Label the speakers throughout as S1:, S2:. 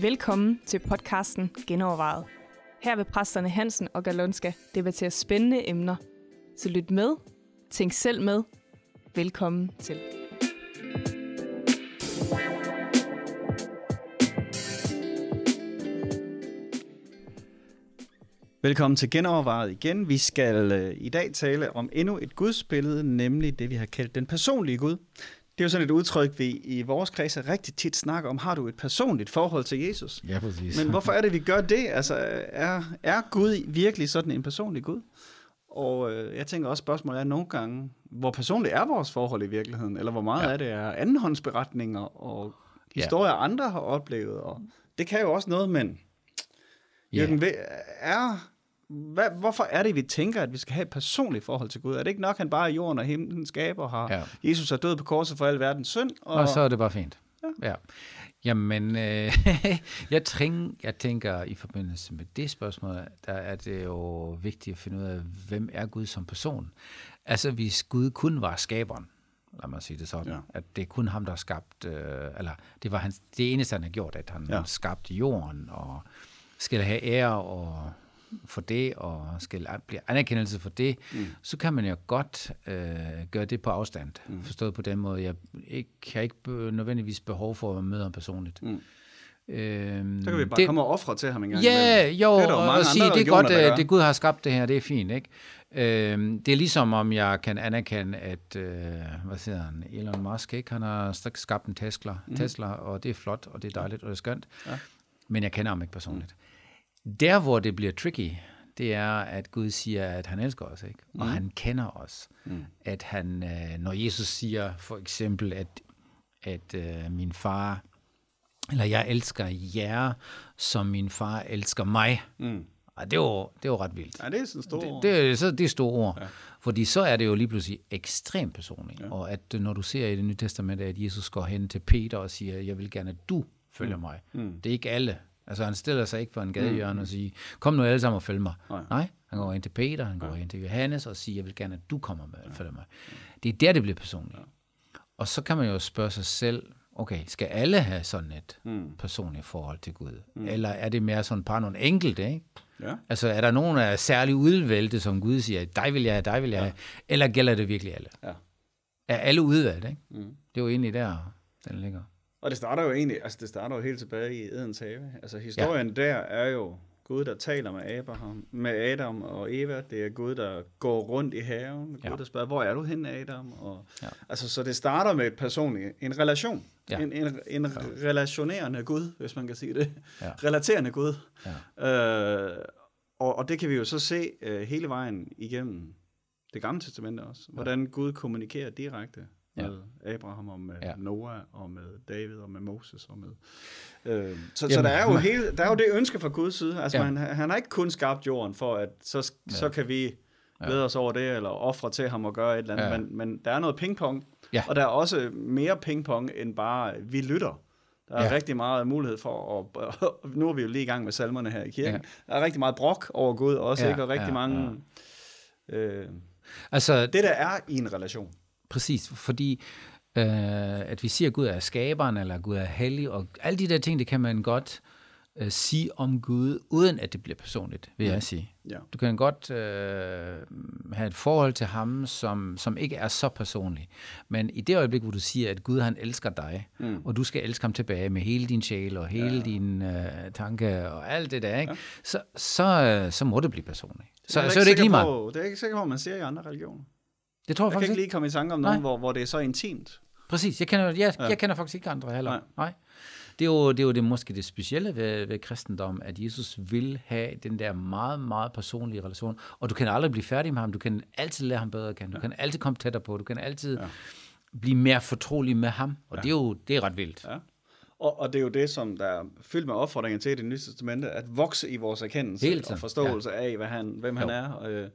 S1: Velkommen til podcasten Genovervejet. Her vil præsterne Hansen og Galonska debattere spændende emner. Så lyt med, tænk selv med. Velkommen til.
S2: Velkommen til Genovervejet igen. Vi skal øh, i dag tale om endnu et gudsbillede, nemlig det, vi har kaldt den personlige Gud. Det er jo sådan et udtryk, vi i vores kreds rigtig tit snakker om. Har du et personligt forhold til Jesus?
S3: Ja, præcis.
S2: Men hvorfor er det, vi gør det? Altså, er, er Gud virkelig sådan en personlig Gud? Og øh, jeg tænker også, spørgsmålet er nogle gange, hvor personligt er vores forhold i virkeligheden? Eller hvor meget ja. af det er andenhåndsberetninger og historier, ja. andre har oplevet? Og det kan jo også noget, men Jørgen, ja. er hvad, hvorfor er det, vi tænker, at vi skal have et personligt forhold til Gud? Er det ikke nok, at han bare er jorden og himlen skaber, har ja. Jesus er død på korset for al verdens synd?
S3: Og, og så er det bare fint. Ja. ja. Jamen, øh, jeg, tænker, jeg tænker, i forbindelse med det spørgsmål, der er det jo vigtigt at finde ud af, hvem er Gud som person? Altså, hvis Gud kun var skaberen, lad mig sige det sådan, ja. at det er kun ham, der har skabt, øh, eller det var hans, det eneste, han har gjort, at han ja. skabte jorden, og skal have ære og for det, og skal blive anerkendelse for det, mm. så kan man jo godt øh, gøre det på afstand. Mm. Forstået på den måde. Jeg ikke, har ikke nødvendigvis behov for at møde ham personligt. Mm.
S2: Øhm, så kan vi bare det, komme og ofre til ham en gang.
S3: Ja, jo, det er og, og sige, det er godt, at det Gud har skabt det her, det er fint, ikke? Øhm, det er ligesom om jeg kan anerkende, at, øh, hvad siger han, Elon Musk, ikke? Han har skabt en Tesla, mm. Tesla, og det er flot, og det er dejligt, og det er skønt. Ja. Men jeg kender ham ikke personligt. Mm. Der, hvor det bliver tricky, det er, at Gud siger, at han elsker os, ikke? og mm. han kender os. Mm. At han, øh, når Jesus siger for eksempel, at, at øh, min far, eller jeg elsker jer, som min far elsker mig, mm. Og det var, det var ret vildt.
S2: Ja, det er sådan store ord.
S3: Det, det, så, det er store ord. Ja. Fordi så er det jo lige pludselig ekstremt personligt. Ja. Og at når du ser i det nye testament, at Jesus går hen til Peter og siger, jeg vil gerne, at du følger mm. mig. Mm. Det er ikke alle, Altså han stiller sig ikke på en gadehjørne mm. og siger, kom nu alle sammen og følg mig. Nej. Nej, han går ind til Peter, han går ind til Johannes og siger, jeg vil gerne, at du kommer med og følger mig. Det er der, det bliver personligt. Ja. Og så kan man jo spørge sig selv, okay, skal alle have sådan et mm. personligt forhold til Gud? Mm. Eller er det mere sådan bare nogle enkelte, ikke? Ja. Altså er der nogen af særligt udvalgte, som Gud siger, dig vil jeg have, dig vil jeg have, eller gælder det virkelig alle? Ja. Er alle udvalgt, ikke? Mm. Det er jo egentlig der, den ligger.
S2: Og det starter jo egentlig, altså det starter jo helt tilbage i Edens have. Altså historien ja. der er jo Gud, der taler med Abraham, med Adam og Eva. Det er Gud, der går rundt i haven. Gud, ja. der spørger, hvor er du hen, Adam? Og, ja. Altså, så det starter med et personligt, en relation. Ja. En, en, en ja. relationerende Gud, hvis man kan sige det. Ja. Relaterende Gud. Ja. Øh, og, og det kan vi jo så se uh, hele vejen igennem det gamle testamente også. Hvordan ja. Gud kommunikerer direkte med ja. Abraham og med ja. Noah og med David og med Moses og med øh, så, Jamen, så der er jo hele der er jo det ønske fra Guds side altså ja. man, han har ikke kun skabt jorden for at så, ja. så kan vi glæde ja. os over det eller ofre til ham og gøre et eller andet ja. men, men der er noget pingpong ja. og der er også mere pingpong end bare vi lytter der er ja. rigtig meget mulighed for, at, nu er vi jo lige i gang med salmerne her i kirken, ja. der er rigtig meget brok over Gud også, ja. ikke? og rigtig ja. mange... Ja. Øh, altså, det der er i en relation.
S3: Præcis, fordi øh, at vi siger, at Gud er skaberen, eller Gud er hellig, og alle de der ting, det kan man godt øh, sige om Gud, uden at det bliver personligt, vil jeg sige. Ja. Du kan godt øh, have et forhold til ham, som, som ikke er så personligt. Men i det øjeblik, hvor du siger, at Gud han elsker dig, mm. og du skal elske ham tilbage med hele din sjæl og hele ja. din øh, tanke og alt det der, ikke? Ja. Så, så, øh, så må det blive personligt. Så,
S2: det er,
S3: så er det ikke lige meget.
S2: På, det er ikke sikkert på, man ser i andre religioner.
S3: Det tror jeg,
S2: jeg
S3: faktisk
S2: kan ikke lige komme i tanke om nogen, hvor, hvor det er så intimt.
S3: Præcis. Jeg kender, jeg, ja. jeg kender faktisk ikke andre heller. Nej. Nej. Det er jo det, er jo det måske det specielle ved, ved kristendom, at Jesus vil have den der meget, meget personlige relation. Og du kan aldrig blive færdig med ham. Du kan altid lære ham bedre at kende. Du ja. kan altid komme tættere på. Du kan altid ja. blive mere fortrolig med ham. Og ja. det er jo det er ret vildt. Ja.
S2: Og, og det er jo det, som der er fyldt med opfordringer til i det nye testamente, at vokse i vores erkendelse Helt og forståelse ja. af, hvad han, hvem jo. han er. Og, øh,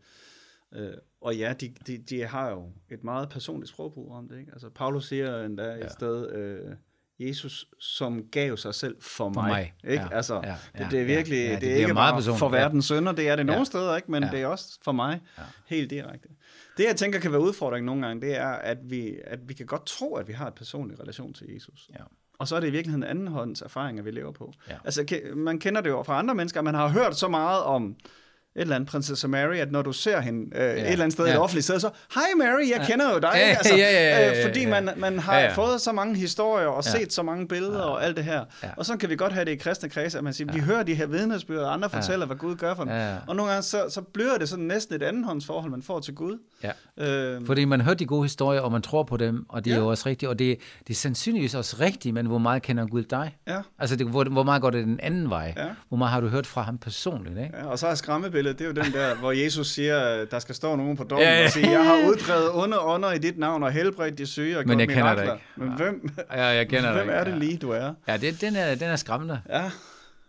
S2: øh, og ja, de, de, de har jo et meget personligt sprogbrug om det. Ikke? Altså, Paulus siger endda ja. et sted, øh, Jesus, som gav sig selv for, for mig. mig. Ikke?
S3: Ja,
S2: altså,
S3: ja,
S2: det, det er virkelig, ja, ja, det, det er ikke
S3: meget
S2: bare for verdens sønder, det er det nogle
S3: ja.
S2: steder, ikke? men ja. det er også for mig ja. helt direkte. Det, jeg tænker kan være udfordringen nogle gange, det er, at vi, at vi kan godt tro, at vi har et personlig relation til Jesus.
S3: Ja.
S2: Og så er det i virkeligheden andenhånds erfaringer, vi lever på. Ja. Altså, man kender det jo fra andre mennesker, man har hørt så meget om eller andet prinsesse Mary, at når du ser hende øh, ja. et eller andet sted ja. i et offentligt sted, så, hej Mary, jeg ja. kender jo dig. Ja, altså, ja, ja, ja, ja, øh, fordi man, man har ja, ja. fået så mange historier og ja. set så mange billeder ja. og alt det her. Ja. Og så kan vi godt have det i kristne kredse, at man siger, ja. vi hører de her vidnesbyrd, og andre fortæller, ja. hvad Gud gør for dem. Ja. Og nogle gange så, så bliver det sådan næsten et andenhåndsforhold, man får til Gud.
S3: Ja. Øh, fordi man hører de gode historier, og man tror på dem, og det ja. er jo også rigtigt. Og det, det er sandsynligvis også rigtigt, men hvor meget kender Gud dig?
S2: Ja.
S3: Altså, det, hvor, hvor meget går det den anden vej? Ja. Hvor meget har du hørt fra ham personligt? Ikke?
S2: Ja, og så er skræmmebilledet, det er jo den der hvor Jesus siger, der skal stå nogen på dommen ja, ja. og sige, jeg har uddrevet onde ånder i dit navn og helbredt de syge og
S3: Men jeg kender
S2: dig
S3: ikke.
S2: Men hvem,
S3: ja, jeg kender
S2: hvem er det lige, du er?
S3: Ja, det, den, er, den er skræmmende.
S2: Ja.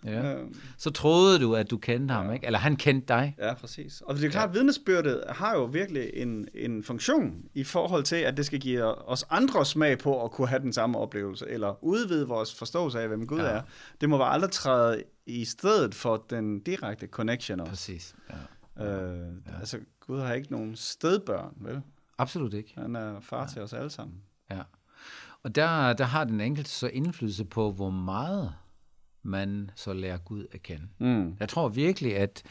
S3: Ja. Øhm. Så troede du, at du kendte ham, ja. ikke? Eller han kendte dig.
S2: Ja, præcis. Og det er klart, at vidnesbyrdet har jo virkelig en, en funktion i forhold til, at det skal give os andre smag på at kunne have den samme oplevelse, eller udvide vores forståelse af, hvem Gud ja. er. Det må bare aldrig træde i stedet for den direkte connection også.
S3: Præcis, ja.
S2: Øh, ja. Altså, Gud har ikke nogen stedbørn, vel?
S3: Absolut ikke.
S2: Han er far ja. til os alle sammen.
S3: Ja. Og der, der har den enkelte så indflydelse på, hvor meget man så lærer Gud at kende. Mm. Jeg tror virkelig, at,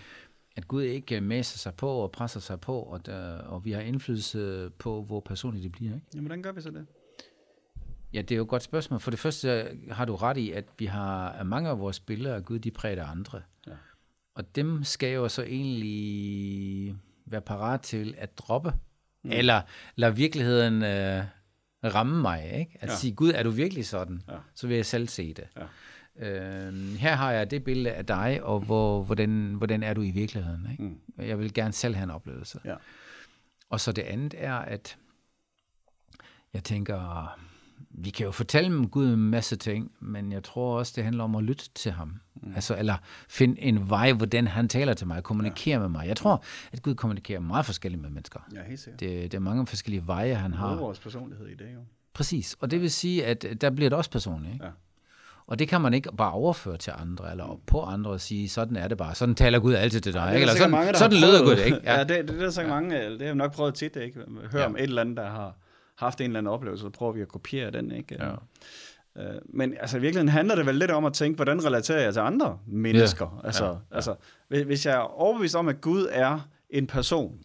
S3: at Gud ikke mæser sig på og presser sig på, og, der, og vi har indflydelse på, hvor personligt det bliver. Ikke?
S2: Jamen, hvordan gør vi så det?
S3: Ja, det er jo et godt spørgsmål. For det første har du ret i, at vi har at mange af vores billeder af Gud, de præger andre. Ja. Og dem skal jo så egentlig være parat til at droppe, mm. eller lade virkeligheden øh, ramme mig. Ikke? At ja. sige, Gud, er du virkelig sådan? Ja. Så vil jeg selv se det. Ja. Øh, her har jeg det billede af dig, og hvor, hvordan, hvordan er du i virkeligheden? Ikke? Mm. Jeg vil gerne selv have en oplevelse. Ja. Og så det andet er, at jeg tænker, vi kan jo fortælle om Gud en masse ting, men jeg tror også, det handler om at lytte til ham. Mm. Altså, eller finde en vej, hvordan han taler til mig, kommunikerer ja. med mig. Jeg tror, at Gud kommunikerer meget forskelligt med mennesker.
S2: Ja, helt sikkert.
S3: Det, det er mange forskellige veje, han har. Det
S2: er vores personlighed i det jo.
S3: Præcis, og det vil sige, at der bliver det også personligt. Ikke? Ja. Og det kan man ikke bare overføre til andre, eller på andre og sige, sådan er det bare. Sådan taler Gud altid til dig. Ja, eller sådan, mange, sådan lyder Gud, ikke?
S2: Ja, ja det, det, det, er så mange, det har jeg nok prøvet tit, ikke? Hør ja. om et eller andet, der har haft en eller anden oplevelse, så prøver vi at kopiere den, ikke? Ja. Øh, men altså i virkeligheden handler det vel lidt om at tænke, hvordan relaterer jeg til andre mennesker? Ja. Altså, ja. Ja. altså, hvis jeg er overbevist om, at Gud er en person,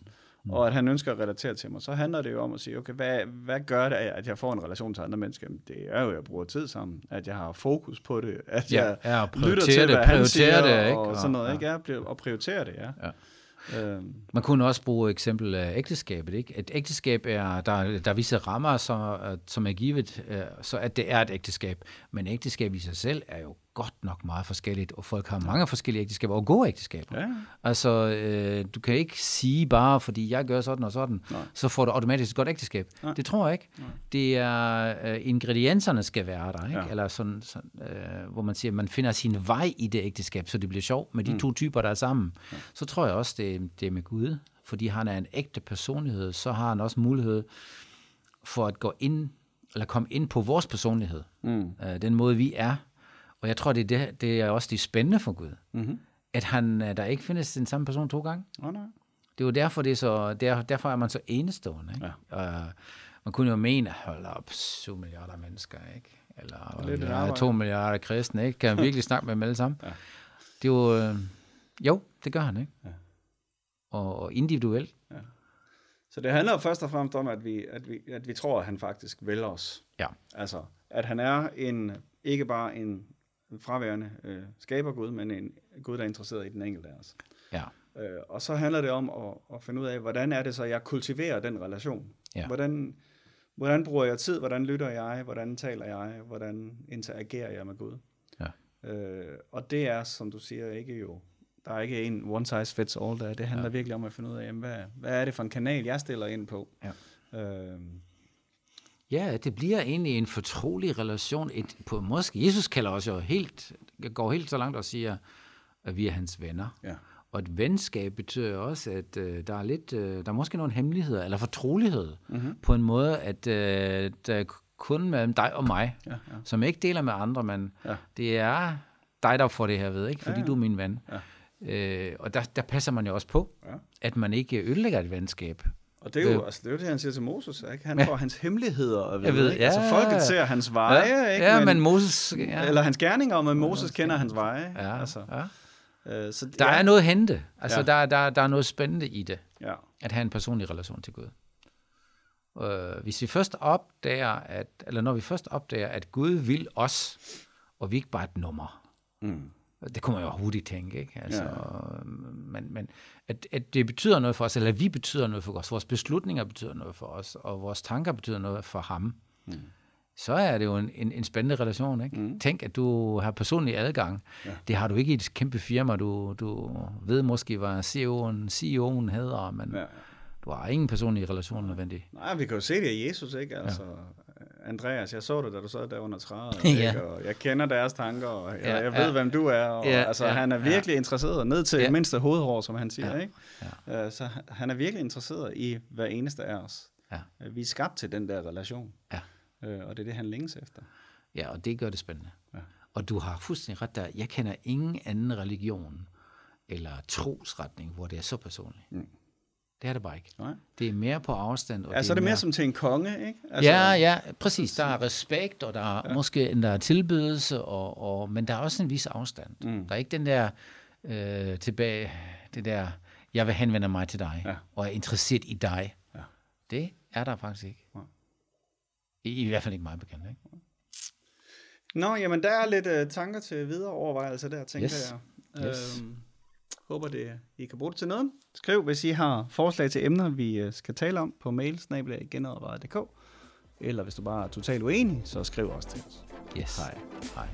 S2: mm. og at han ønsker at relatere til mig, så handler det jo om at sige, okay, hvad, hvad gør det, at jeg får en relation til andre mennesker? Det er jo, at jeg bruger tid sammen, at jeg har fokus på det, at
S3: ja,
S2: jeg
S3: ja,
S2: lytter til, hvad han siger,
S3: det, ikke?
S2: og sådan noget, ja. ikke? Ja, og prioritere det, ja. ja.
S3: Øhm. Man kunne også bruge eksempel af ægteskabet. Ikke? Et ægteskab er, der, der er visse rammer, som, som er givet, øh, så at det er et ægteskab. Men ægteskab i sig selv er jo godt nok meget forskelligt, og folk har mange forskellige ægteskaber, og gode ægteskaber. Ja. Altså, øh, du kan ikke sige bare, fordi jeg gør sådan og sådan, Nej. så får du automatisk et godt ægteskab. Nej. Det tror jeg ikke. Nej. Det er, øh, ingredienserne skal være der, ikke? Ja. Eller sådan, sådan øh, hvor man siger, man finder sin vej i det ægteskab, så det bliver sjovt med de mm. to typer, der er sammen. Ja. Så tror jeg også, det, det er med Gud, fordi han er en ægte personlighed, så har han også mulighed for at gå ind, eller komme ind på vores personlighed. Mm. Øh, den måde, vi er, og jeg tror, det er, det, det er også det spændende for Gud. Mm-hmm. At han, øh, der ikke findes den samme person to gange.
S2: Oh, nej.
S3: Det er jo derfor, det er så, der, derfor er man så enestående. Ikke? Ja. Og, man kunne jo mene, hold op, 7 milliarder mennesker, ikke? Eller er ja, 2 milliarder kristne, ikke? Kan han virkelig snakke med dem alle sammen? Ja. Det er jo, øh, jo, det gør han, ikke? Ja. Og, og individuelt. Ja.
S2: Så det handler først og fremmest om, at vi, at vi, at vi tror, at han faktisk vælger os.
S3: Ja.
S2: Altså, at han er en, ikke bare en fraværende øh, skaber Gud, men en Gud, der er interesseret i den enkelte af os.
S3: Ja.
S2: Øh, og så handler det om at, at finde ud af, hvordan er det så, jeg kultiverer den relation? Ja. Hvordan, hvordan bruger jeg tid? Hvordan lytter jeg? Hvordan taler jeg? Hvordan interagerer jeg med Gud? Ja. Øh, og det er, som du siger, ikke jo der er ikke en one size fits all der. Det handler ja. virkelig om at finde ud af, jamen, hvad, hvad er det for en kanal, jeg stiller ind på? Ja. Øh,
S3: Ja, det bliver egentlig en fortrolig relation. Et, på, måske, Jesus kalder os jo helt, går helt så langt og siger, at vi er hans venner. Ja. Og et venskab betyder også, at øh, der er lidt, øh, der er måske nogle hemmeligheder, eller fortrolighed, mm-hmm. på en måde, at øh, der kun mellem dig og mig, ja, ja. som jeg ikke deler med andre, men ja. det er dig, der får det her ved, ikke? fordi ja, ja. du er min ven. Ja. Øh, og der, der passer man jo også på, ja. at man ikke ødelægger et venskab.
S2: Og det er jo, altså, det, er jo det, han siger til Moses. Ikke? Han ja. får hans hemmeligheder at vide. Jeg ved, ikke? Altså, ja, altså, folket ser hans veje,
S3: ja,
S2: ikke?
S3: Ja, men, men Moses... Ja.
S2: Eller hans gerninger, men Moses kender hans veje.
S3: Ja,
S2: altså.
S3: ja. Øh, så, der ja. er noget at hente. Altså, ja. der, der, der er noget spændende i det. Ja. At have en personlig relation til Gud. Øh, hvis vi først opdager, at, eller når vi først opdager, at Gud vil os, og vi ikke bare et nummer. Mm det kunne man jo hurtigt tænke, ikke? Altså, ja. men, men at, at det betyder noget for os, eller vi betyder noget for os, vores beslutninger betyder noget for os, og vores tanker betyder noget for ham, mm. så er det jo en, en, en spændende relation. Ikke? Mm. Tænk, at du har personlig adgang. Ja. Det har du ikke i et kæmpe firma. Du, du ved måske, hvad CEO'en, CEO'en hedder, men ja. du har ingen personlig relation nødvendig.
S2: Nej, vi kan jo se det i Jesus, ikke? Altså, ja Andreas, jeg så dig, da du sad der under træet, ja. og jeg kender deres tanker, og jeg, ja, jeg ved, ja. hvem du er, og ja, altså, ja, han er virkelig ja. interesseret, ned til ja. mindste hovedhår, som han siger, ja. ikke? Ja. Uh, så han er virkelig interesseret i hver eneste af os. Ja. Uh, vi er skabt til den der relation, ja. uh, og det er det, han længes efter.
S3: Ja, og det gør det spændende. Ja. Og du har fuldstændig ret der. Jeg kender ingen anden religion eller trosretning, hvor det er så personligt. Mm. Det er det bare ikke. Nej. Det er mere på afstand. Og
S2: ja,
S3: det
S2: er det mere, mere som til en konge, ikke? Altså,
S3: ja, ja, præcis. Der er respekt, og der er ja. måske en der er tilbedelse, og, og, men der er også en vis afstand. Mm. Der er ikke den der øh, tilbage, det der, jeg vil henvende mig til dig, ja. og er interesseret i dig. Ja. Det er der faktisk ikke. Ja. I, I hvert fald ikke meget bekendt, ikke?
S2: Nå, jamen der er lidt uh, tanker til videre overvejelser der, tænker yes. jeg. Yes. Øhm, Håber, det, I kan bruge det til noget. Skriv, hvis I har forslag til emner, vi øh, skal tale om på mail eller hvis du bare er totalt uenig, så skriv også til os.
S3: Yes.
S2: Hej.
S3: Hej.